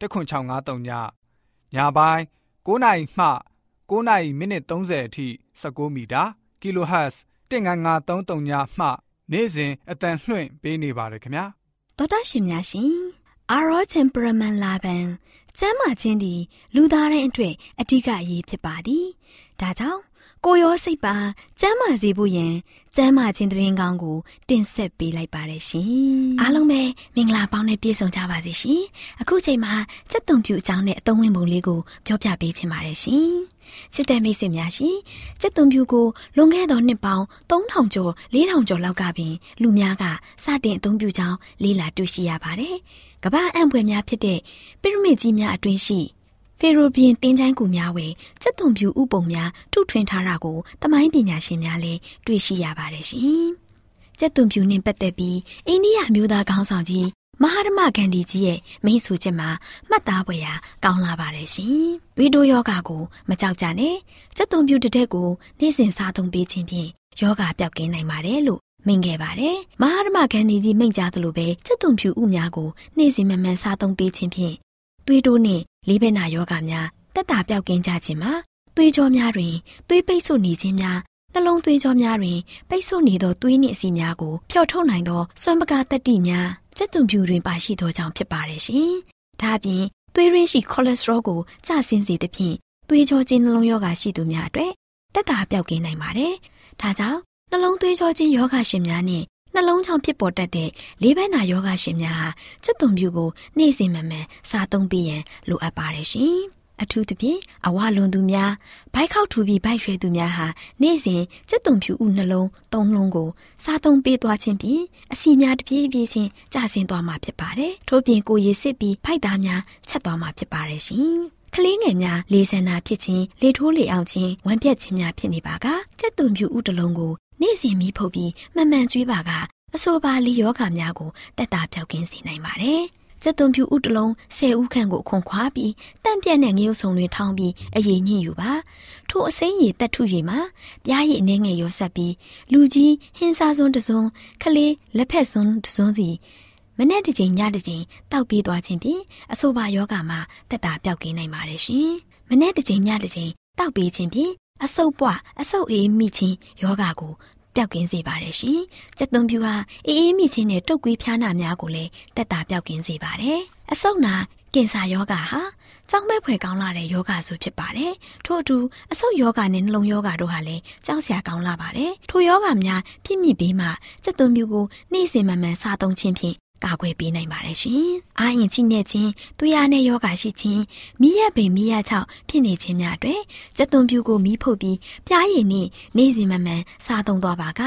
10653ညညပိုင်း9နာရီမှ9နာရီမိနစ်30အထိ19မီတာ kHz 19533ညမှနေ့စဉ်အတန်လှွင့်ပေးနေပါတယ်ခင်ဗျာတော်တာရှင်များရှင်အာရောချင်ပရမန်လာပန်ကျမ်းမာခြင်းသည်လူသားတိုင်းအတွက်အဓိကအရေးဖြစ်ပါသည်ဒါကြောင့် ကိုရောစိတ်ပါကျမ်းမာစေဖို့ယင်ကျမ်းမာခြင်းတရင်ကောင်းကို တင်ဆက်ပေးလိုက်ပါတယ်ရှင်အားလုံးပဲမင်္ဂလာပေါင်းနဲ့ပြည့်စုံကြပါစေရှင်အခုချိန်မှာစက်သွန်ပြူအကြောင်းနဲ့အသုံးဝင်ပုံလေးကိုပြောပြပေးချင်ပါတယ်ရှင်ချစ်တဲ့မိတ်ဆွေများရှင်စက်သွန်ပြူကိုလွန်ခဲ့သောနှစ်ပေါင်း3000ကျော်4000ကျော်လောက်ကပင်လူများကစတင်အသုံးပြုကြောင်းလေးလာတွေ့ရှိရပါတယ်ကမ္ဘာအံ့ဖွယ်များဖြစ်တဲ့ပိရမစ်ကြီးများအတွင်းရှိ ဖေရိုဘီယင်တင်းချိုင်းကူများဝယ်စက်သွန်ပြူဥပုံများထုထွင်းထားတာကိုတမိုင်းပညာရှင်များလည်းတွေ့ရှိရပါတယ်ရှင်။စက်သွန်ပြူနှင့်ပတ်သက်ပြီးအိန္ဒိယအမျိုးသားခေါင်းဆောင်ကြီးမဟာဓမ္မဂန္ဒီကြီးရဲ့မိန့်ဆိုချက်မှာမှတ်သားဖွယ်ရာကောင်းလာပါတယ်ရှင်။ဝီဒိုယောဂါကိုမကြောက်ကြနဲ့။စက်သွန်ပြူတစ်ထက်ကိုနေ့စဉ်စားသုံးပေးခြင်းဖြင့်ယောဂါပျောက်ကင်းနိုင်ပါတယ်လို့မိန်ခဲ့ပါတယ်။မဟာဓမ္မဂန္ဒီကြီးမိန့်ကြားသလိုပဲစက်သွန်ဖြူဥများကိုနေ့စဉ်မမှန်စားသုံးပေးခြင်းဖြင့်သွေးတိုးနှင့် လေးဘက်နာယောဂများတက်တာပြောက်ကင်းကြခြင်းမှာသွေးကြောများတွင်သွေးပိတ်ဆို့နေခြင်းများနှလုံးသွေးကြောများတွင်ပိတ်ဆို့နေသောသွေးနှင့်အဆီများကိုဖျော်ထုတ်နိုင်သောစွမ်းပကားတက်တိများစက်သွန်ဖြူတွင်ပါရှိသောကြောင့်ဖြစ်ပါတယ်ရှင်။ဒါအပြင်သွေးရင်းရှိကိုလက်စထရောကိုကျဆင်းစေသဖြင့်သွေးကြောချင်းနှလုံးယောဂရှိသူများအတွက်တက်တာပြောက်ကင်းနိုင်ပါတယ်။ဒါကြောင့်နှလုံးသွေးကြောချင်းယောဂရှင်များနှင့် နှလုံးချောင်းဖြစ်ပေါ်တတ်တဲ့လေးဘက်နာယောဂရှင်များဟာစက်သွန်ပြူကိုနေ့စဉ်မှန်မှန်စားသုံးပေးရန်လိုအပ်ပါတယ်ရှင်။အထူးသဖြင့်အဝလွန်သူများဘိုက်ခောက်ထူပြီးဘိုက်ရွှဲသူများဟာနေ့စဉ်စက်သွန်ဖြူဥနှလုံးသုံးလုံးကိုစားသုံးပေးသွားခြင်းဖြင့်အစီများတစ်ပြေးပြေးချင်းကျဆင်းသွားမှာဖြစ်ပါတယ်။ထို့ပြင်ကိုရည်စစ်ပြီးဖိုက်သားများချက်သွားမှာဖြစ်ပါတယ်ရှင်။ကလေးငယ်များလေဆန္ဒဖြစ်ခြင်းလေထိုးလေအောင်ခြင်းဝမ်းပြက်ခြင်းများဖြစ်နေပါကစက်သွန်ဖြူဥတလုံးကို နေ့စဉ်မီးဖုတ်ပြီးမှန်မှန်ကျွေးပါကအဆိုပါလီယောဂါများကိုတက်တာပြောက်ကင်းစေနိုင်ပါတယ်။စက်သွန်ဖြူဥတလုံး10ဦးခန့်ကိုခွန်ခွာပြီးတန့်ပြက်တဲ့ငရုတ်ဆုံတွေထောင်းပြီးအရေးညှိယူပါထို့အစိမ်းရည်တက်ထုရည်မှာပြားရည်အနေငယ်ရောဆက်ပြီးလူကြီးဟင်းစားစွန်းတစွန်းခလေးလက်ဖက်စွန်းတစွန်းစီမနေ့တစ်ချိန်ညတစ်ချိန်တောက်ပြေးသွားခြင်းဖြင့်အဆိုပါယောဂမှာတက်တာပြောက်ကင်းနိုင်ပါတယ်ရှင်။မနေ့တစ်ချိန်ညတစ်ချိန်တောက်ပြေးခြင်းဖြင့်အဆုပ်ပွားအဆုပ်အေးမိခြင်းယောဂကို ပျောက်ကင်းစေပါတယ်ရှင်။စက်သွန်ဖြူဟာအေးအေးမိချင်းနဲ့တုတ်ကွေးဖျားနာများကိုလည်းတက်တာပျောက်ကင်းစေပါတယ်။အဆုတ်နာကင်ဆာယောဂါဟာကြောင်းမဲ့ဖွယ်ကောင်းလာတဲ့ယောဂါဆိုဖြစ်ပါတယ်။ထို့အတူအဆုတ်ယောဂါနဲ့နှလုံးယောဂါတို့ဟာလည်းကြောက်စရာကောင်းလာပါတယ်။ထိုယောဂါများပြည့်မြစ်ပြီးမှစက်သွန်ဖြူကိုနေ့စဉ်မှန်မှန်စားသုံးခြင်းဖြင့် ကာကွယ်ပေးနိုင်ပါတယ်ရှင်။အာရင်ချိနဲ့ခြင်း၊သွေးအားနဲ့ယောဂါရှိခြင်း၊မိရက်ပိန်မိရက်ချောက်ဖြစ်နေခြင်းများအတွက်စက်သွန်ပြူကိုမီးဖုတ်ပြီးပြားရည်နဲ့နေ့စဉ်မှမှန်စားသုံးသွားပါက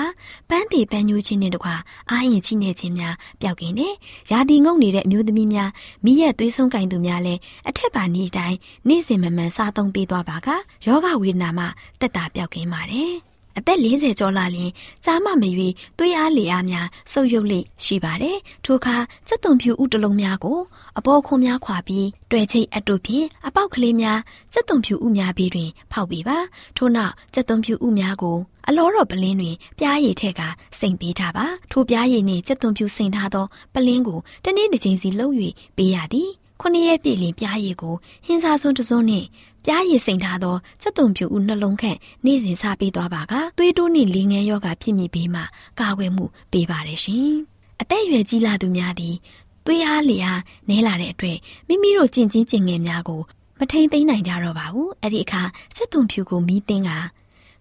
ပန်းတီပန်းညိုးခြင်းနဲ့တကွာအာရင်ချိနဲ့ခြင်းများပျောက်ကင်းတယ်။ရာသီငုတ်နေတဲ့အမျိုးသမီးများမိရက်သွေးဆုံးကင်သူများလည်းအထက်ပါနေတိုင်းနေ့စဉ်မှမှန်စားသုံးပေးသွားပါကယောဂဝေဒနာမှတက်တာပျောက်ကင်းပါတယ်။ အသက်40ကျော်လာရင်ကြားမမရွေသွေးအားလေအားများဆုပ်ယုပ်လေရှိပါတယ်။ထိုအခါစက်သွန်ဖြူဥတလုံးများကိုအပေါ်ခွန်များခွာပြီးတွေ့ချိတ်အတုဖြင့်အပေါက်ကလေးများစက်သွန်ဖြူဥများဘေးတွင် ဖောက်ပြီးပါ။ထို့နောက်စက်သွန်ဖြူဥများကိုအလောတော်ပလင်းတွင်ပြားရည်ထက်ကစိန်ပေးထားပါထိုပြားရည်နှင့်စက်သွန်ဖြူစိန်ထားသောပလင်းကိုတနေ့တစ်ချိန်စီလှုပ်၍ပေးရသည်ခုနှစ်ရက်ပြည့်လင်ပြားရည်ကိုဟင်းစားစွန်းတစွန်းနှင့် ပြားရည်စိန်ထားသောစက်သွန်ဖြူဦးနှလုံးခန့်နေ့စဉ်စားပေးသွားပါကသွေးတိုးနှင့်လေငယ်ယောဂဖြစ်မိပြီးမှကာကွယ်မှုပေးပါတယ်ရှင်။အသက်အရွယ်ကြီးလာသူများသည်သွေးအားလေအားနည်းလာတဲ့အတွက်မိမိတို့ကျင့်ချင်းကျင့်ငယ်များကိုမထိန်သိမ်းနိုင်ကြတော့ပါဘူး။အဲ့ဒီအခါစက်သွန်ဖြူကိုမီးတင်းက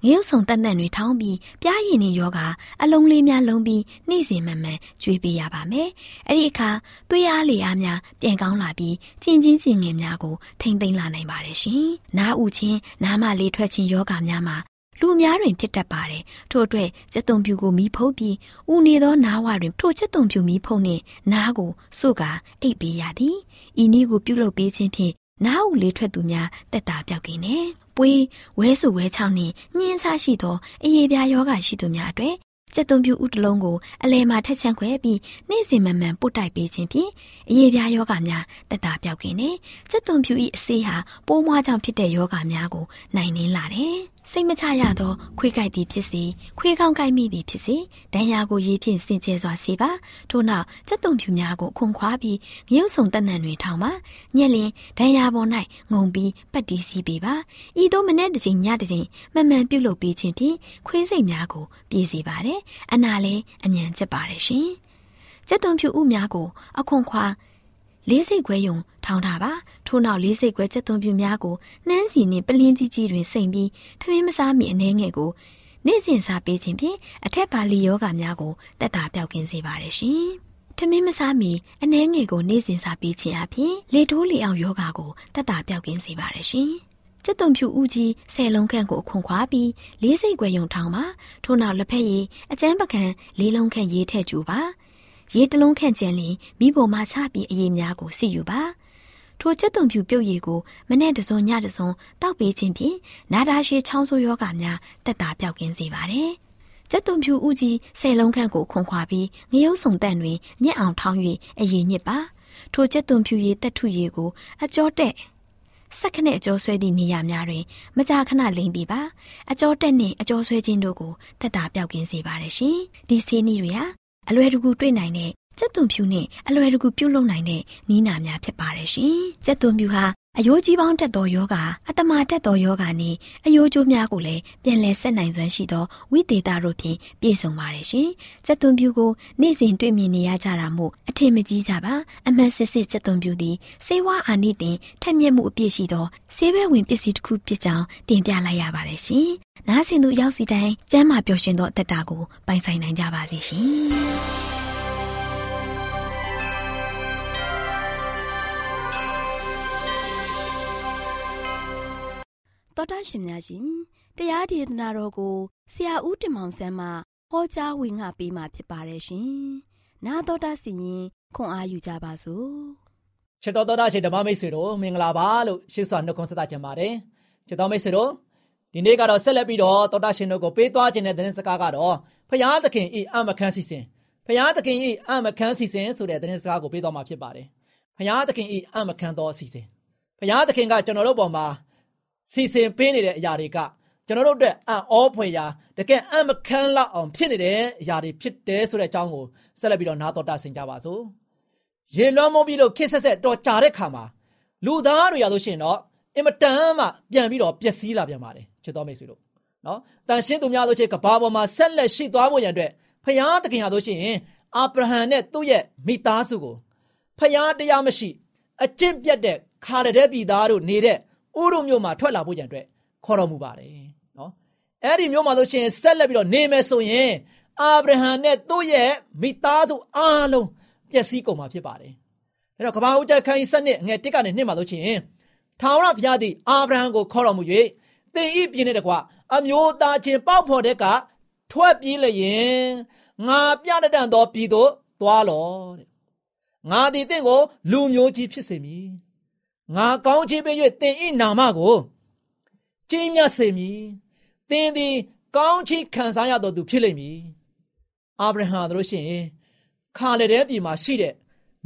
ငရုတ်ဆုံတက်တက်တွေထောင်းပြီးပြားရည်နေယောဂအလုံးလေးများလုံးပြီးနေ့စဉ်မှန်မှန်ကျွေးပေးရပါမယ်။အဲ့ဒီအခါသွေးအားလေအားများပြန်ကောင်းလာပြီးကျင်ချင်းကျင်ငယ်များကိုထိမ့်သိမ်းလာနိုင်ပါတယ်ရှင်။နားဥချင်းနားမလေးထွက်ခြင်းယောဂများမှာလူများတွင်ဖြစ်တတ်ပါတယ်ထို့အတွက်ကျက်သွန်ဖြူကိုမီးဖုံးပြီးဦးနေသောနားဝတွင်ထိုကျက်သွန်ဖြူမီးဖုံးနှင့်နားကိုစို့ကာအိပ်ပေးရသည်ဤနည်းကိုပြုလုပ်ပေးခြင်းဖြင့်နားဦးလေးထွက်သူများတက်တာပြောက်ကင်းနေ ပွေးဝဲစုဝဲချောင်းနှင့်ညှင်းဆရှိသောအရေးပြားယောဂရှိသူများအတွက်ကျက်သွန်ပြူဥတလုံးကိုအလဲမှာထက်ချန့်ခွဲပြီးနေ့စဉ်မှန်မှန်ပုတ်တိုက်ပေးခြင်းဖြင့်အရေးပြားယောဂများတက်တာပြောက်ကင်းနေကျက်သွန်ပြူ၏အဆေးဟာပိုးမွားကြောင့်ဖြစ်တဲ့ယောဂများကိုနိုင်နှင်းလာတယ် စိတ်မချရသော ခွေးကိုက်သည်ဖြစ်စေခွေးကောင်းကိုက်မိသည်ဖြစ်စေဒဏ်ရာကိုရေးဖြင့်စင်ကြဲစွာစေပါထို့နောက်စက်သွုံဖြူများကိုခွန်ခွားပြီးငရုတ်ဆုံတက်နံတွင်ထောင်ပါညက်လင်ဒဏ်ရာပေါ်၌ငုံပြီးပတ်တီးစီးပေးပါဤသို့မနေ့တစ်ချိန်ညတစ်ချိန်မှန်မှန်ပြုတ်လုပ်ပေးခြင်းဖြင့်ခွေးစိတ်များကိုပြေးစေပါတယ်အနာလည်းအမြန်ကျက်ပါတယ်ရှင်စက်သွုံဖြူဥများကိုအခွန်ခွား လေးစိတ်ခွဲယုံထောင်းထားပါထို့နောက်လေးစိတ်ခွဲချက်သွန်ပြူများကိုနှမ်းစီနှင့်ပလင်းကြီးကြီးတွင်စိမ့်ပြီးထမင်းမစားမီအနှဲငယ်ကိုနေ့စဉ်စားပေးခြင်းဖြင့်အထက်ပါလီယောဂများကိုတက်တာပြောက်ကင်းစေပါတယ်ရှင်ထမင်းမစားမီအနှဲငယ်ကိုနေ့စဉ်စားပေးခြင်းအပြင်လေတိုးလေအောင်ယောဂါကိုတက်တာပြောက်ကင်းစေပါတယ်ရှင်ကျက်သွန်ဖြူဦးကြီးဆယ်လုံးခန့်ကိုအခွန်ခွာပြီးလေးစိတ်ခွဲယုံထောင်းပါထို့နောက်လက်ဖက်ရည်အကျန်းပကံလေးလုံးခန့်ရေးထည့်ကျူပါ ရေတလုံးခန့်ကျန်လင်မိဘမှာချပြီးအရေးများကိုစီယူပါထိုချက်သွန်ဖြူပြုတ်ရည်ကိုမနဲ့တစုံညတစုံတောက်ပေးခြင်းဖြင့်နာတာရှည်ချောင်းဆိုးယောဂများတက်တာပြောက်ကင်းစေပါတယ်။ချက်သွန်ဖြူဥကြီးဆယ်လုံးခန့်ကိုခွန်ခွာပြီးငရုတ်စုံတန့်တွင်ညက်အောင်ထောင်း၍အရင်ညစ်ပါ။ထိုချက်သွန်ဖြူရည်တက်ထုရည်ကိုအကျော်တက်စက္ကနဲ့အကျော်ဆွဲသည့်နေရာများတွင်မကြာခဏလိမ့်ပြီးပါအကျော်တက်နှင့်အကျော်ဆွဲခြင်းတို့ကိုတက်တာပြောက်ကင်းစေပါတယ်ရှင်ဒီဆေးနည်းတွေဟာ အလွယ်တကူတွေ့နိုင်တဲ့ကျက်သွန်ဖြူနဲ့အလွယ်တကူပြုတ်လုံနိုင်တဲ့နီးနာများဖြစ်ပါတယ်ရှင်။ကျက်သွန်ဖြူဟာ အယိုးကြီးပေါင်းတက်သောယောဂအတမာတက်သောယောဂနဲ့အယိုးကျိုးများကိုလည်းပြန်လည်ဆက်နိုင်စွမ်းရှိသောဝိသေသတို့ဖြင့်ပြည့်စုံပါတယ်ရှင်။ကျက်သွန်ဖြူကိုနေ့စဉ်တွေ့မြင်နေရကြတာမို့အထင်မကြီးကြပါအမှန်စစ်စစ်ကျက်သွန်ဖြူသည်စေဝါအာနိတင်ထက်မြက်မှုအပြည့်ရှိသောဆေးဘဲဝင်ပစ္စည်းတစ်ခုဖြစ်ကြောင်းတင်ပြလိုက်ရပါတယ်ရှင်။နားဆင်သူရောက်စီတိုင်းကျမ်းမာပျော်ရွှင်သောအသက်တာကိုပိုင်ဆိုင်နိုင်ကြပါစေရှင်။ တော်တာရှင်များရှင်တရားဒေသနာတော်ကိုဆရာဦးတင်မောင်ဆန်းမှဟောကြားဝင်ငါပေးมาဖြစ်ပါတယ်ရှင်။နာတော်တာစီရင်ခွန်အားယူကြပါစို့။ချစ်တော်တော်တာရှင်ဓမ္မမိတ်ဆွေတို့မင်္ဂလာပါလို့ရှေ့စွာနှုတ်ခွန်းဆက်သကြပါတယ်။ချစ်တော်မိတ်ဆွေတို့ဒီနေ့ကတော့ဆက်လက်ပြီးတော့တော်တာရှင်တို့ကိုပေးသွားခြင်းတဲ့သတင်းစကားကတော့ဖရာသခင်ဤအမခန်းစီစဉ်ဖရာသခင်ဤအမခန်းစီစဉ်ဆိုတဲ့သတင်းစကားကိုပေးသွားမှာဖြစ်ပါတယ်။ဖရာသခင်ဤအမခန်းတော်စီစဉ်ဖရာသခင်ကကျွန်တော်တို့ပေါ်မှာ စီစဉ်ပေးနေတဲ့အရာတွေကကျွန်တော်တို့အတွက်အံ့ဩဖွယ်ရာတကယ်အံ့မခန်းလောက်အောင်ဖြစ်နေတဲ့အရာတွေဖြစ်တယ်ဆိုတဲ့အကြောင်းကိုဆက်လက်ပြီးတော့နားတော်တာဆင်ကြပါစို့ရေလွှမ်းမိုးပြီးလို့ခစ်ဆက်ဆက်တော်ကြာတဲ့ခါမှာလူသားတွေရလို့ရှိရင်တော့အင်မတန်မှပြန်ပြီးတော့ပျက်စီးလာပြန်ပါတယ်ချစ်တော်မိတ်ဆွေတို့နော်တန်ရှင်းသူများတို့ချစ်ကဘာပေါ်မှာဆက်လက်ရှိသွားဖို့ရန်အတွက်ဖျားသခင်ဟာတို့ရှိရင်အာဗြဟံနဲ့သူ့ရဲ့မိသားစုကိုဖျားတရားမရှိ အကျင့်ပြတ်တဲ့ခါတဲ့ပြည်သားတို့နေတဲ့ ဥရုမြို့မှာထွက်လာဖို့ကြံအတွက်ခေါ်တော်မူပါတယ်နော်အဲ့ဒီမြို့မှာဆိုရှင်ဆက်လက်ပြီးတော့နေမယ်ဆိုရင်အာဗြဟံနဲ့သူ့ရဲ့မိသားစုအားလုံးပျက်စီးကုန်မှာဖြစ်ပါတယ်အဲ့တော့ကဘာဦးကျခန်းကြီးစနစ်ငယ်တစ်ကနေနှစ်မှာဆိုရှင်ထာဝရဘုရားသည်အာဗြဟံကိုခေါ်တော်မူ၍သင်ဤပြင်းတဲ့တကွအမျိုးသားချင်းပေါက်ဖော်တဲ့ကထွက်ပြေးလျင်ငါပြတတ်သောပြည်သို့သွားလောတဲ့ငါသည်တင့်ကိုလူမျိုးကြီးဖြစ်စေမည် ငါကောင်းချီးပေး၍သင်ဤနာမကိုကြီးမြတ်စေမည်သင်သည် ကောင်းချီးခံစားရတော်သူဖြစ်လိမ့်မည်အာဗြဟံတို့ရှင်ခါလေတဲ့ပြည်မှာရှိတဲ့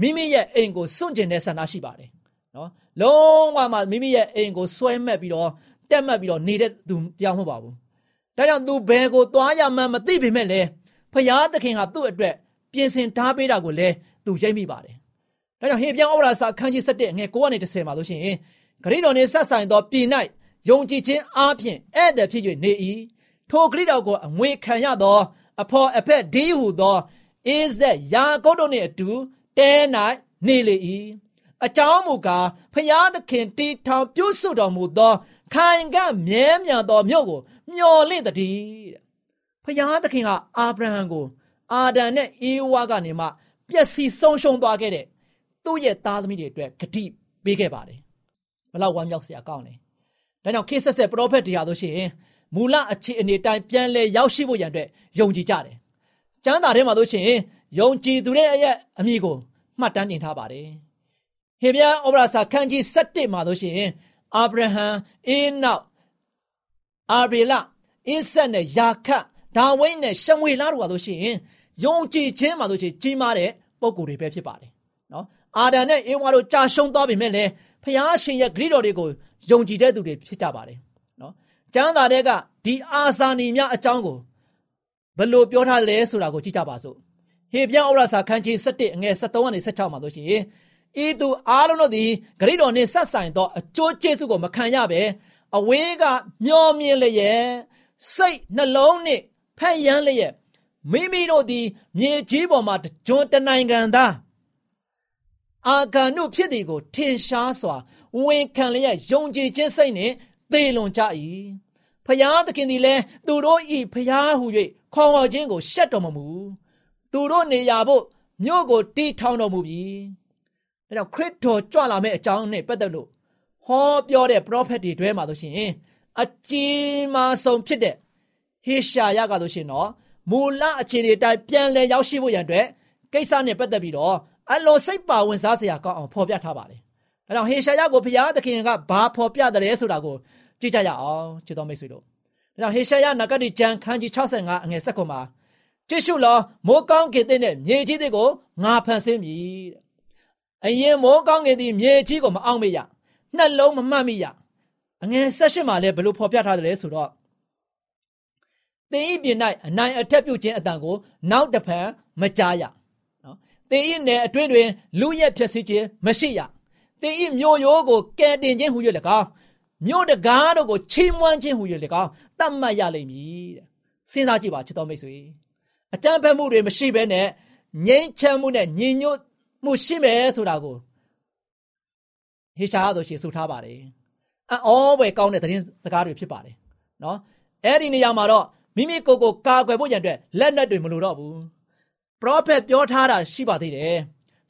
မိမိရဲ့အိမ်ကိုစွန့်ကျင်တဲ့ဆန္ဒရှိပါတယ်နော်လုံးဝမှမိမိရဲ့အိမ်ကိုဆွဲမှတ်ပြီးတော့တက်မှတ်ပြီးတော့နေတဲ့သူတရားမဟုတ်ပါဘူးဒါကြောင့်သူဘယ်ကိုသွားရမှန်းမသိပေမဲ့လည်းဖယားသခင်ဟာသူ့အတွက်ပြင်ဆင်ထားပေးတာကိုလည်းသူရိပ်မိပါတယ် ဒါကြောင့်ဟေပြန်ဩဝါဒစာအခန်းကြီး7ငယ်9ကနေ10မှာလို့ရှိရင်ဂရိတော်နှင့်ဆက်ဆိုင်သောပြည်၌ယုံကြည်ခြင်းအားဖြင့်ဧည့်သည်ဖြစ်၍နေ၏ထိုဂရိတော်ကိုအငွေခံရသောအဖော်အဖက်ဒီဟုသောအေးဇက်ယာကုပ်တို့နှင့်အတူတဲ၌နေလေ၏အကြောင်းမူကားဖျားသခင်တီထောင်ပြုစုတော်မူသော ခိုင်ကမြဲမြံသောမြို့ကိုမျော်လင့်တည်းတဲ့ဖျားသခင်ကအာဗြဟံကို အာဒံနဲ့အေဝါကနေမှပျက်စီးဆုံးရှုံးသွားခဲ့တဲ့ သူ့ရဲ့သားသမီးတွေအတွက်ဂတိပေးခဲ့ပါတယ်ဘလောက်ဝမ်းမြောက်စရာကောင်းလဲဒါကြောင့်ခေဆက်ဆက်ပရောဖက်တရားတို့ရှိရင်မူလအခြေအနေတိုင်းပြန်လဲရောက်ရှိဖို့ရန်အတွက်ယုံကြည်ကြတယ်။ကျမ်းစာထဲမှာဆိုရှင်ယုံကြည်သူရဲ့အရဲ့အမိကိုမှတ်တမ်းတင်ထားပါတယ်။ဟေဘရဲဩဝါစာခန်းကြီး7မှာဆိုရှင်အာဗြဟံအေနောက်အာဗေလအစ်ဆက်နဲ့ယာခတ်ဒါဝိဒ်နဲ့ရှမွေလတို့ပါဆိုရှင်ယုံကြည်ခြင်းမှာဆိုရှင်ကြီးမားတဲ့ပုံကိုယ်တွေပဲဖြစ်ပါတယ်နော် အာဒံနဲ့အေဝါတို့ကြာရှုံးသွားပြီမဲ့လည်းဖျားရှင်ရဲ့ဂရိတော်တွေကိုယုံကြည်တဲ့သူတွေဖြစ်ကြပါတယ်နော်ကျမ်းစာတွေကဒီအာဇာနည်များအကြောင်းကိုဘယ်လိုပြောထားလဲဆိုတာကိုကြည့်ကြပါစို့ဟေပြန်ဩရစာခန်းကြီး7အငယ်73ကနေ16မှာဆိုရှင်ဤသူအားလုံးတို့သည်ဂရိတော်နှင့်ဆက်ဆိုင်သောအကျိုးကျေးဇူးကိုမခံရဘဲအဝေးကမျောမြင်လျက်စိတ်နှလုံးနှင့်ဖက်ယမ်းလျက်မိမိတို့သည်မြေကြီးပေါ်မှာကျွန်းတနိုင်ငံသား အာဂန်တို့ဖြစ်သည်ကို ထင်ရှားစွာဝန်ခံလျက်ယုံကြည်ခြင်းစိတ်နှင့်သေလွန်ကြ၏ဖျားသခင်သည်လည်းသူတို့ဤဖျားဟု၍ခေါ်ဝေါ်ခြင်းကိုရှက်တော်မမူသူတို့နေရာဖို့မြို့ကိုတီထောင်တော်မူပြီဒါကြောင့်ခရစ်တော်ကြွလာမယ့်အကြောင်းနဲ့ပတ်သက်လို့ဟောပြောတဲ့ prophet တွေတွဲမှာဆိုရှင်အကြီးမားဆုံးဖြစ်တဲ့ဟေရှာယကဆိုရှင်တော့မူလအခြေအနေတိုင်းပြန်လည်ရောက်ရှိဖို့ရန်အတွက်ကိစ္စနဲ့ပတ်သက်ပြီးတော့ အလွန်စိတ်ပါဝင်စားစရာကောင်းအောင်ဖော်ပြထားပါတယ်။ဒါကြောင့်ဟေရှာယကိုဘုရားသခင်ကဘာဖော်ပြတယ်ဆိုတာကိုကြည့်ကြရအောင်ချစ်တော်မိတ်ဆွေတို့။ဒါကြောင့်ဟေရှာယနဂတိကျမ်းခန်းကြီး65အငယ်7မှာကြည့်ရှုလောမိုးကောင်းကင်တဲ့မြေကြီးတွေကိုငါဖန်ဆင်းပြီ။အရင်မိုးကောင်းကင်သည်မြေကြီးကိုမအောင်မေ့ရ။နှလုံးမမှတ်မိရ။အငယ်16မှာလည်းဘယ်လိုဖော်ပြထားတယ်လဲဆိုတော့သင်ဤပြင်၌အနိုင်အထက်ပြုတ်ခြင်းအတန်ကိုနောက်တဖန်မကြားရနော် သင်ဤနယ်အတွင်းတွင်လူရက်ဖြစ်စီခြင်းမရှိရသင်ဤမြို့ရိုးကိုကဲတင်ခြင်းဟူ၍၎င်းမြို့တကားတို့ကိုချီးမွမ်းခြင်းဟူ၍၎င်းတတ်မှတ်ရလိမ့်မည်တဲ့စဉ်းစားကြည့်ပါချစ်တော်မိတ်ဆွေအတန်းဖက်မှုတွေမရှိဘဲနဲ့ငြိမ်းချမ်းမှုနဲ့ညီညွတ်မှုရှိမယ်ဆိုတာကိုဟေရှာဆိုရှင်ဆိုထားပါတယ်အောဘွယ်ကောင်းတဲ့သတင်းစကားတွေဖြစ်ပါတယ်နော်အဲ့ဒီနေရာမှာတော့မိမိကိုယ်ကိုကာကွယ်ဖို့ရန်အတွက်လက်နက်တွေမလိုတော့ဘူး ပရောဖက်ပြောထားတာရှိပါသေးတယ်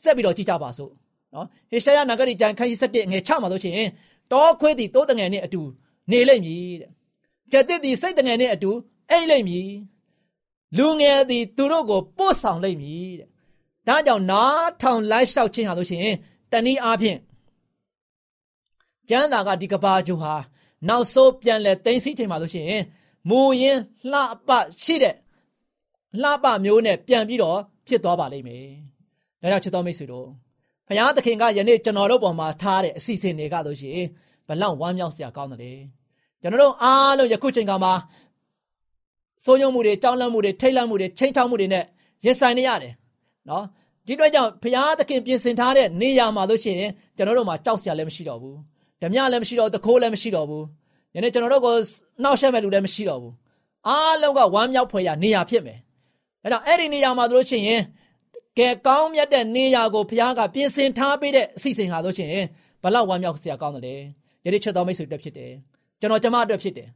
ဆက်ပြီးတော့ကြည့်ကြပါစို့နော်ဟေရှာယနဂရီကျမ်းခန်းကြီး7ငယ်6မှာဆိုရှင်တောခွေးသည်တိုးတငယ်နဲ့အတူနေလိမ့်မည်တဲ့ကျက်တစ်သည်စိတ်တငယ်နဲ့အတူအိတ်လိမ့်မည်လူငယ်သည်သူတို့ကိုပို့ဆောင်လိမ့်မည်တဲ့ဒါကြောင့်နားထောင်လိုက်လျှောက်ခြင်းဟာဆိုရှင်တနည်းအားဖြင့်ကျမ်းသာကဒီကဘာဂျူဟာနောက်ဆုံးပြန်လဲသိသိချိန်မှာဆိုရှင်မူရင်းလှပရှိတဲ့ လှပမျိုးနဲ့ပြန်ပြီးတော့ဖြစ်သွားပါလိမ့်မယ်။ဒါကြောင့်ချစ်တော်မိတ်ဆွေတို့ဘုရားသခင်ကယနေ့ကျွန်တော်တို့ပေါ်မှာထားတဲ့အစီအစဉ်တွေကဆိုရှင်ဘလောက်ဝမ်းမြောက်စရာကောင်းတယ်။ကျွန်တော်တို့အားလုံးယခုချိန်ကမှာစိုးရုံမှုတွေကြောက်လန့်မှုတွေထိတ်လန့်မှုတွေချိန်ချောက်မှုတွေနဲ့ရင်ဆိုင်နေရတယ်။နော်ဒီအတွက်ကြောင့်ဘုရားသခင်ပြင်ဆင်ထားတဲ့နေရာမှာလို့ရှိရင်ကျွန်တော်တို့မှာကြောက်စရာလည်းမရှိတော့ဘူး။ဓမြလည်းမရှိတော့တခိုးလည်းမရှိတော့ဘူး။ယနေ့ကျွန်တော်တို့ကိုနှောက်ယှက်မဲ့လူလည်းမရှိတော့ဘူးအားလုံးကဝမ်းမြောက်ဖွယ်ရနေရာဖြစ်မယ် အဲတော့အဲ့ဒီနေရာမှာတို့ချင်းရင်ကဲကောင်းမြတ်တဲ့နေရာကိုဘုရားကပြင်ဆင်ထားပေးတဲ့အစီအစဉ်ဟာတို့ချင်းဘလောက်ဝမ်းမြောက်စရာကောင်းတယ်လဲယနေ့ချက်တော်မိတ်ဆွေအတွက်ဖြစ်တယ်ကျွန်တော်ကျမအတွက်ဖြစ်တယ်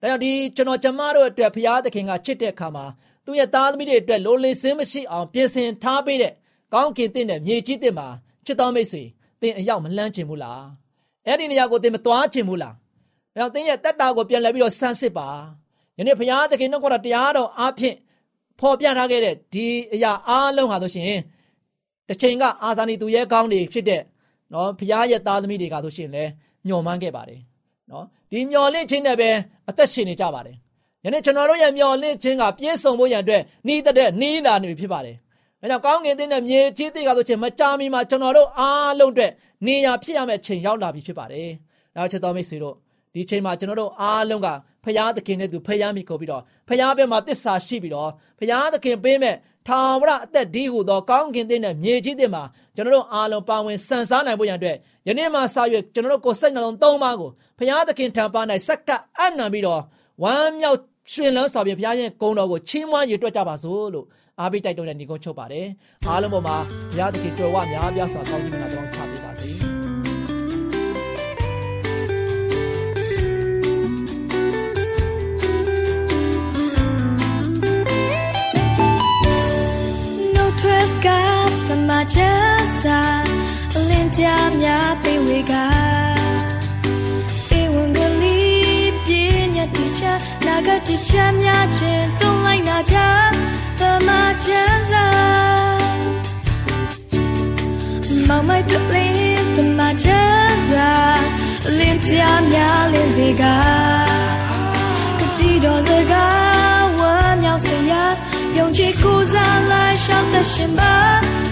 ဒါကြောင့်ဒီကျွန်တော်ကျမတို့အတွက်ဘုရားသခင်ကချစ်တဲ့အခါမှာသူ့ရဲ့သားသမီးတွေအတွက်လိုလေစင်းမရှိအောင်ပြင်ဆင်ထားပေးတဲ့ကောင်းကင်တင့်တဲ့မြေကြီးတင့်မှာချစ်တော်မိတ်ဆွေသင်အရောက်မလန်းချင်ဘူးလားအဲ့ဒီနေရာကိုသင်မသွားချင်ဘူးလား။ဒါကြောင့်သင်ရဲ့တက်တာကိုပြန်လဲပြီးတော့ဆန်းစစ်ပါ။ယနေ့ဘုရားသခင်နှုတ်ကတရားတော်အားဖြင့် ဖော်ပြထားခဲ့တဲ့ဒီအရာအားလုံးဟာဆိုရှင်တစ်ချိန်ကအာဇာနည်သူရဲကောင်းတွေဖြစ်တဲ့နော်ဘုရားရဲ့သားသမီးတွေကဆိုရှင်လဲညှော်မှန်းခဲ့ပါတယ်။နော်ဒီမျော်လင့်ခြင်းနဲ့ပဲအသက်ရှင်နေကြပါတယ်။ယနေ့ကျွန်တော်တို့ရဲ့မျော်လင့်ခြင်းကပြည့်စုံဖို့ရန်အတွက်နှီးတဲ့နှီးလာနေပြီဖြစ်ပါတယ်။ဒါကြောင့်ကောင်းကင်တဲ့မြေကြီးတွေကဆိုရှင်မကြာမီမှာကျွန်တော်တို့အားလုံးအတွက်နေရာဖြစ်ရမယ့်ချိန်ရောက်လာပြီဖြစ်ပါတယ်။ဒါချစ်တော်မိတ်ဆွေတို့ဒီချိန်မှာကျွန်တော်တို့အားလုံးက ဖရာသခင်နဲ့သူဖရာမိကိုပြီးတော့ဖရာဘက်မှာတစ္ဆာရှိပြီးတော့ဖရာသခင်ပေးမဲ့ထာဝရအသက်ဒီဟုသောကောင်းကင်တဲ့မြေကြီးတဲ့မှာကျွန်တော်တို့အားလုံးပါဝင်ဆန်စားနိုင်ဖို့ရန်အတွက်ယနေ့မှစရွက်ကျွန်တော်တို့ကိုယ်စိတ်နှလုံးသုံးပါးကိုဖရာသခင်ထံပါ၌စက္ကအံ့နံပြီးတော့ဝမ်းမြောက်ရှင်လန်းစွာဖြင့်ဘုရားရဲ့ဂုဏ်တော်ကိုချီးမွမ်းရည်တွက်ကြပါစို့လို့အားပေးတိုက်တွန်းတဲ့ညီကုန်းချုပ်ပါတယ်အားလုံးပေါ်မှာဘုရားသခင်ကြွယ်ဝများပြားစွာကောင်းကြီးမနာတော်ချပေးပါစေ ချမ်းသာအလင်းကြားများပေးဝေကပေးဝင်ကလေးပြင်းညတိချနာတိချမ်းများခြင်းသုံးလိုက်နာချသမချမ်းသာမောင်မိုက်တူလေးသမချမ်းသာလင်းကြများလင်းစေကကတိတော်စကားဝမ်းမြောက်စေရယုံကြည်ကိုးစားလိုက်ရှောက်သက်ရှင်ပါ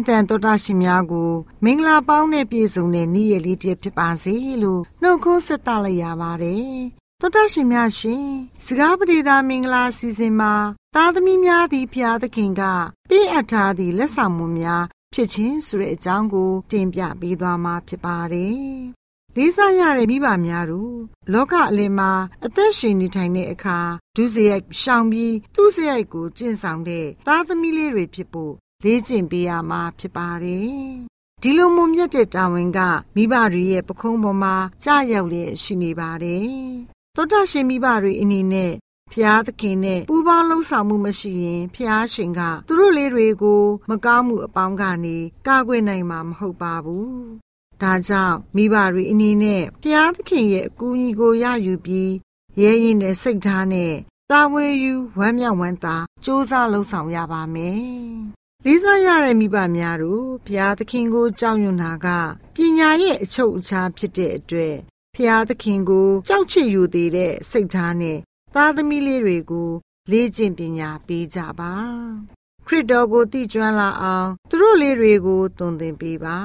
လင့်ခြင်းအတန်တော်တာရှင်များကိုမင်္ဂလာပေါင်းနဲ့ပြည့်စုံတဲ့နေ့ရက်လေးတစ်ဖြစ်ပါစေလို့နှုတ်ခွန်းဆက်သလိုက်ရပါတယ်။တော်တာရှင်များရှင်စကားပဒေသာမင်္ဂလာအစီအစဉ်မှာသားသမီးများသည်ဖျားသခင်ကပေးအပ်ထားသည့်လက်ဆောင်မှုများဖြစ်ခြင်းဆိုတဲ့အကြောင်းကိုတင်ပြပေးသွားမှာဖြစ်ပါတယ်။လေးစားရတဲ့မိဘများတို့လောကအလယ်မှာအသက်ရှင်နေထိုင်တဲ့အခါဒုစရိုက်ရှောင်ပြီးသူ့စရိုက်ကိုကျင့်ဆောင်တဲ့သားသမီးလေးတွေဖြစ်ဖို့ လေ့ကျင့်ပေးရမှာဖြစ်ပါတယ်။ဒီလိုမုံမြတ်တဲ့တာဝန်ကမိဘတွေရဲ့ပခုံးပေါ်မှာကြာရောက်လျက်ရှိနေပါတယ်။သောတာရှင်မိဘတွေအနေနဲ့ဖျားသခင်နဲ့ပူးပေါင်းလှုပ်ဆောင်မှုမရှိရင်ဖျားရှင်ကသူတို့လေးတွေကို မကောင်းမှုအပေါင်းကနေကာကွယ်နိုင်မှာမဟုတ်ပါဘူး။ဒါကြောင့်မိဘတွေအနေနဲ့ဖျားသခင်ရဲ့အကူအညီကိုရယူပြီးရဲရင်တဲ့စိတ်ထားနဲ့တာဝန်ယူဝမ်းမြောက်ဝမ်းသာစ조사လှုပ်ဆောင်ရပါမယ်။ လေးစားရတဲ့မိဘများတို့ဘုရားသခင်ကိုကြောက်ရွံ့တာကပညာရဲ့အချုပ်အခြာဖြစ်တဲ့အတွက်ဘုရားသခင်ကိုကြောက်ချစ်ယူသေးတဲ့စိတ်ထားနဲ့သားသမီးလေးတွေကို လေ့ကျင့်ပညာပေးကြပါခရစ်တော်ကိုတည်ကျွမ်းလာအောင်သူတို့လေးတွေကိုသွန်သင်ပေးပါ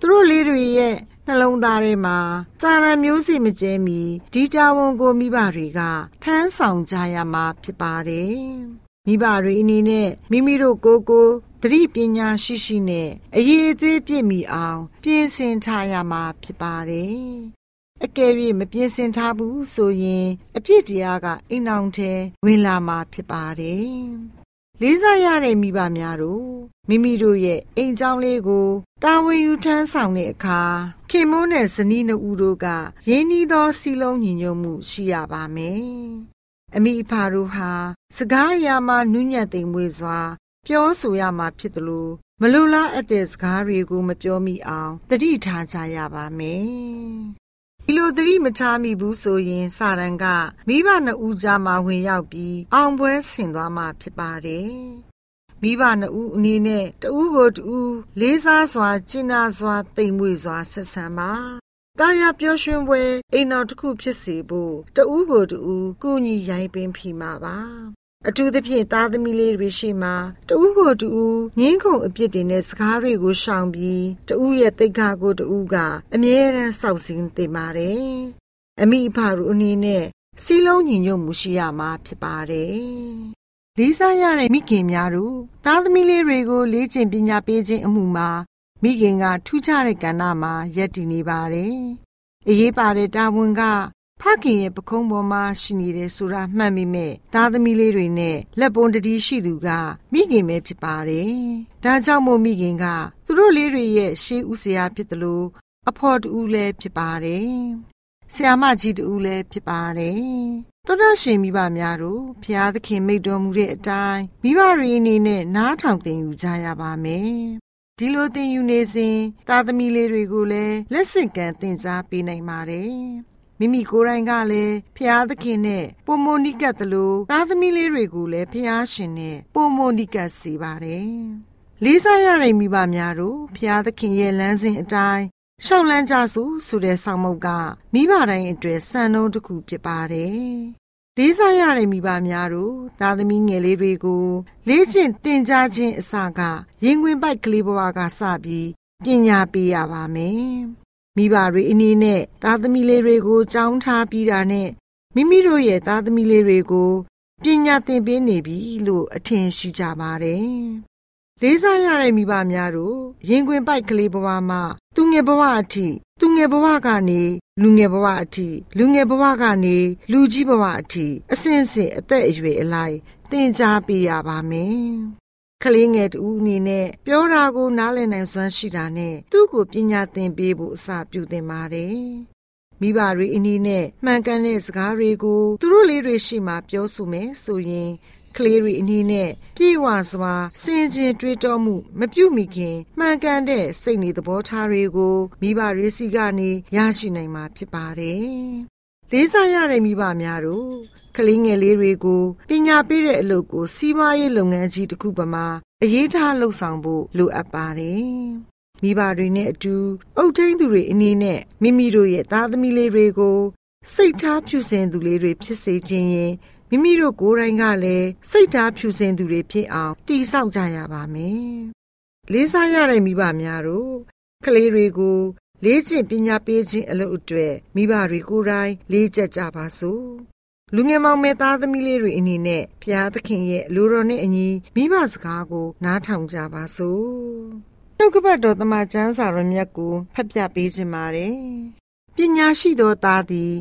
သူတို့လေးတွေရဲ့နှလုံးသားထဲမှာစာရန်မျိုးစေ့မကျဲမီဒီတာဝန်ကိုမိဘတွေကထမ်းဆောင်ကြရမှာဖြစ်ပါတယ် မိဘတွေအနေနဲ့မိမိတို့ကိုယ်ကိုသတိပညာရှိရှိနဲ့အရေးအသွေးပြည့်မီအောင်ပြင်ဆင်ထားရမှာဖြစ်ပါတယ်။အကယ်၍မပြင်ဆင်ထားဘူးဆိုရင် အပြစ်တရားကအိမ်အောင်ထဲဝင်လာမှာဖြစ်ပါတယ်။လေးစားရတဲ့မိဘများတို့မိမိတို့ရဲ့အိမ်ကြောင်းလေးကိုတာဝန်ယူထမ်းဆောင်တဲ့အခါခင်မိုးနဲ့ဇနီးနှစ်ဦးတို့ကရင်းနှီးသောစီလုံးညီညွတ်မှုရှိရပါမယ်။ အမိအဖတို့ဟာစကားအရာမှနူးညံ့သိမ်မွေ့စွာ ပြောဆိုရမှာဖြစ်တယ်လို့မလိုလားအပ်တဲ့စကားတွေကိုမပြောမိအောင်တတိထားကြရပါမယ်။ဒီလိုသတိမထားမိဘူးဆိုရင်စာရန်ကမိဘနှစ်ဦးကြားမှာဝင်ရောက်ပြီးအောင်ပွဲဆင်သွားမှာဖြစ်ပါတယ်။မိဘနှစ်ဦးအနေနဲ့တဦးကိုတဦးလေးစားစွာကျင့်နာစွာတိမ်မွေ့စွာဆက်ဆံပါ။ တာယာပျော်ရွှင်ပွဲအိမ်တော်တစ်ခုဖြစ်စေဖို့တဦးကိုတဦးကိုညီရိုင်းပင်ဖိမှာပါအထူးသဖြင့်သားသမီးလေးတွေရှိမှတဦးကိုတူဦးငင်းခုန်အပြစ်တွေနဲ့စကားတွေကိုရှောင်ပြီးတဦးရဲ့တိတ်ခါကိုတူဦးကအမြဲတမ်းစောင့်စင်းတင်ပါတယ်။အမိအဖတို့အနေနဲ့စီလုံးညီညွတ်မှုရှိရမှာဖြစ်ပါတယ်။လေးစားရတဲ့မိခင်များတို့သားသမီးလေးတွေကိုလေ့ကျင့်ပညာပေးခြင်းအမှုမှာ မိခင်ကထူးခြားတဲ့ကဏ္ဍမှာယက်တည်နေပါတယ်။အရေးပါတဲ့တာဝန်ကဖခင်ရဲ့ပခုံးပေါ်မှာရှိနေတယ်ဆိုတာမှတ်မိမဲ့သားသမီးလေးတွေနဲ့လက်ပွန်တတိရှိသူကမိခင်ပဲဖြစ်ပါတယ်။ဒါကြောင့်မို့မိခင်ကသူတို့လေးတွေရဲ့ရှေးဦးစရာဖြစ်တယ်လို့အဖော်တူလည်းဖြစ်ပါတယ်။ဆရာမကြီးတူလည်းဖြစ်ပါတယ်။တော်တော်ရှင်မိဘများတို့ဖျားသခင်မိတ်တော်မူတဲ့အတိုင်းမိဘတွေအနေနဲ့နားထောင်သင်ယူကြရပါမယ်။ ဒီလိုသင်ယူနေစဉ်သားသမီးလေးတွေကိုလည်းလက်ဆင့်ကမ်းသင်ကြားပေးနိုင်ပါတယ်။မိမိကိုယ်တိုင်ကလည်းဖျားသခင်နဲ့ပုံမနိကတ်တလို့သားသမီးလေးတွေကိုလည်းဖျားရှင်နဲ့ပုံမနိကတ်စေပါတယ်။လေးစားရတဲ့မိဘများတို့ဖျားသခင်ရဲ့လမ်းစဉ်အတိုင်းရှောက်လန်းကြစို့ဆိုတဲ့ဆောင်မုတ်ကမိဘတိုင်းအတွက်စံနှုန်းတစ်ခုဖြစ်ပါတယ်။ လေးစားရတဲ့မိဘများတို့သားသမီးငယ်လေးတွေကိုလေးကျင့်တင်ကြားခြင်းအစကရင်ခွင်ပိုက်ကလေးဘဝကစပြီးပညာပေးရပါမယ်။မိဘတွေအနေနဲ့သားသမီးလေးတွေကိုကြောင်းထားပြီးတာနဲ့မိမိတို့ရဲ့သားသမီးလေးတွေကိုပညာသင်ပေးနေပြီလို့အထင်ရှိကြပါတယ်။လေးစားရတဲ့မိဘများတို့ရင်ခွင်ပိုက်ကလေးဘဝမှာသူငယ်ဘဝအထိသူငယ်ဘဝကနေ လူငယ်ဘဝအထိလူငယ်ဘဝကနေလူကြီးဘဝအထိအစဉ်စဉ်အသက်အရွယ်အလိုက်သင်ကြားပေးရပါမယ်။ကလေးငယ်တူအနေနဲ့ပြောတာကိုနားလည်နိုင်စွမ်းရှိတာနဲ့သူ့ကိုပညာသင်ပေးဖို့အစာပြုသင်ပါတယ်။မိဘတွေအနည်းနဲ့မှန်ကန်တဲ့စကားတွေကိုသူတို့လေးတွေရှိမှပြောဆိုမယ်ဆိုရင် ကလေးတွေအနည်းနဲ့ပြေဝစွာစင်ကျင်တွေးတောမှု မပြုတ်မိခင်မှန်ကန်တဲ့စိတ်နေသဘောထားတွေကိုမိဘတွေစီကနေရရှိနိုင်မှာဖြစ်ပါတယ်။လေးစားရတဲ့မိဘများတို့ကလေးငယ်လေးတွေကိုပညာပေးတဲ့အလုပ်ကို စီးပွားရေးလုပ်ငန်းကြီးတစ်ခုပမာအရေးထားလှုပ်ဆောင်ဖို့လိုအပ်ပါတယ်။မိဘတွေနဲ့အတူအုပ်ထိန်းသူတွေအနေနဲ့မိမိတို့ရဲ့သားသမီးလေးတွေကိုစိတ်ထားဖြူစင်သူလေးတွေဖြစ်စေခြင်းရင် မိမိတို့ကိုယ်တိုင်ကလည်းစိတ်ထားဖြူစင်သူတွေဖြစ်အောင်တည်ဆောက်ကြရပါမယ်။လေးစားရတဲ့မိဘများတို့ကလေးတွေကိုလေးကျင့်ပညာပေးခြင်းအလုပ်အတွက်မိဘတွေကိုယ်တိုင်လေးကျက်ကြပါစို့။လူငယ်မောင်မဲသားသမီးလေးတွေအနေနဲ့ဖျားသခင်ရဲ့လူတော်နဲ့အညီမိဘစကားကိုနားထောင်ကြပါစို့။နှုတ်ကပတ်တော်တမချန်းစာရမြတ်ကိုဖတ်ပြပေးခြင်းပါတယ်။ပညာရှိသောသားသည်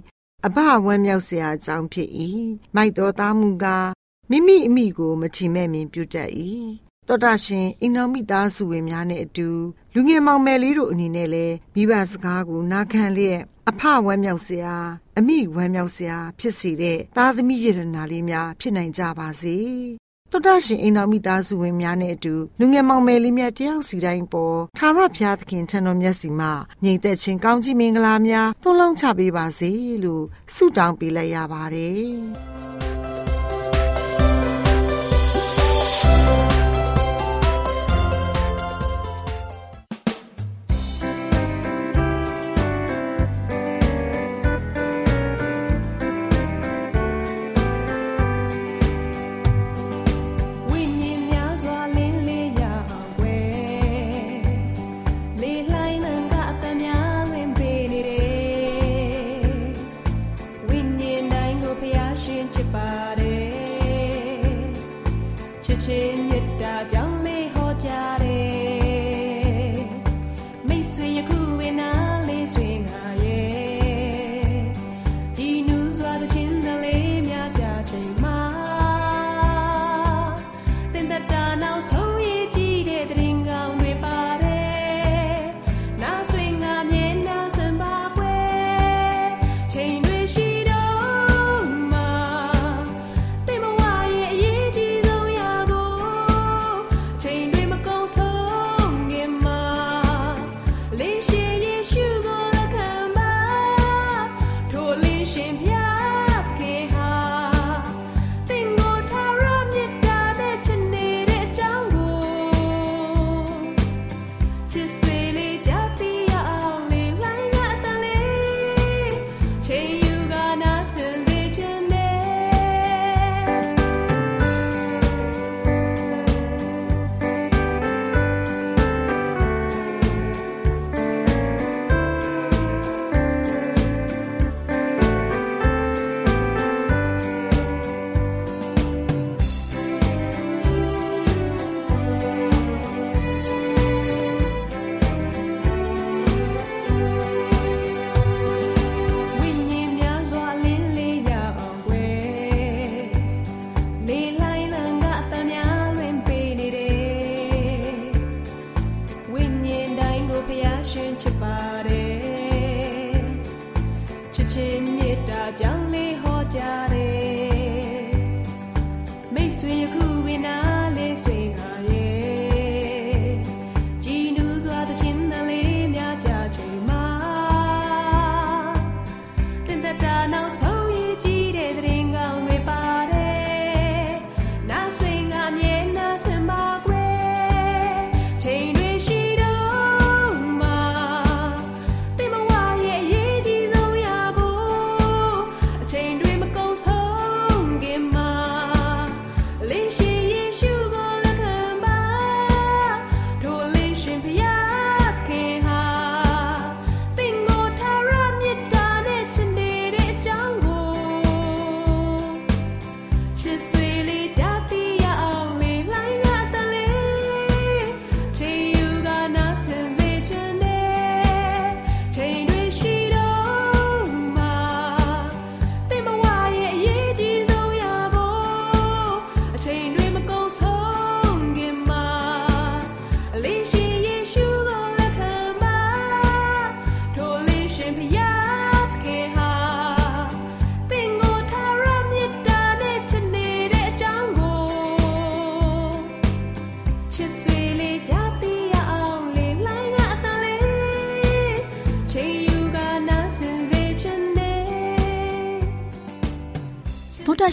အဘဝမ်းမြောက်စရာအကြောင်းဖြစ်၏မိုက်တော်သားမူကားမိမိအမိကိုမချီမဲ့မင်ပြုတတ်၏တော်တာရှင်အိမ်တော်မိသားစုဝင်များနဲ့အတူလူငယ်မောင်မယ်လေးတို့အနေနဲ့လည်းမိဘစကားကိုနာခံလျက်အဖဝမ်းမြောက်စရာအမိဝမ်းမြောက်စရာဖြစ်စေတဲ့သားသမီးရတနာလေးများဖြစ်နိုင်ကြပါစေ တော်တာရှင်အိမ်တော်မိသားစုဝင်များနဲ့အတူလူငယ်မောင်မယ်လေးများတယောက်စီတိုင်းပေါ်သာရဖျားသခင်ထံတော်မျက်စီမှာညီသက်ချင်းကောင်းကြီးမင်္ဂလာများသွန်လောင်းချပေးပါစေလို့ဆုတောင်းပေးလိုက်ရပါတယ်။။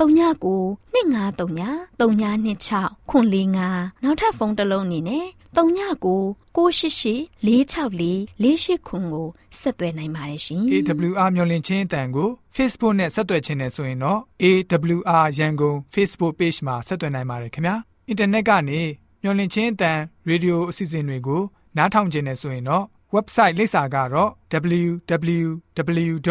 39 2939 3926ခွန်45နောက်ထပ်ဖုန်းတစ်လုံးအနေနဲ့39 688 464 48ခွန်ကိုဆက်သွယ်နိုင်ပါတယ်ရှင် AWR မျော်လင့်ခြင်းအတန်ကို Facebook နဲ့ဆက်သွယ်ခြင်းနဲ့ဆိုရင်တော့ AWR ရန်ကုန် Facebook Page မှာဆက်သွယ်နိုင်ပါတယ်ခင်ဗျာ။အင်တာနက်ကနေမျော်လင့်ခြင်းအတန်ရေဒီယိုအစီအစဉ်တွေကိုနားထောင်ခြင်းနဲ့ဆိုရင်တော့ website လိပ်စာကတော့ www.awr.org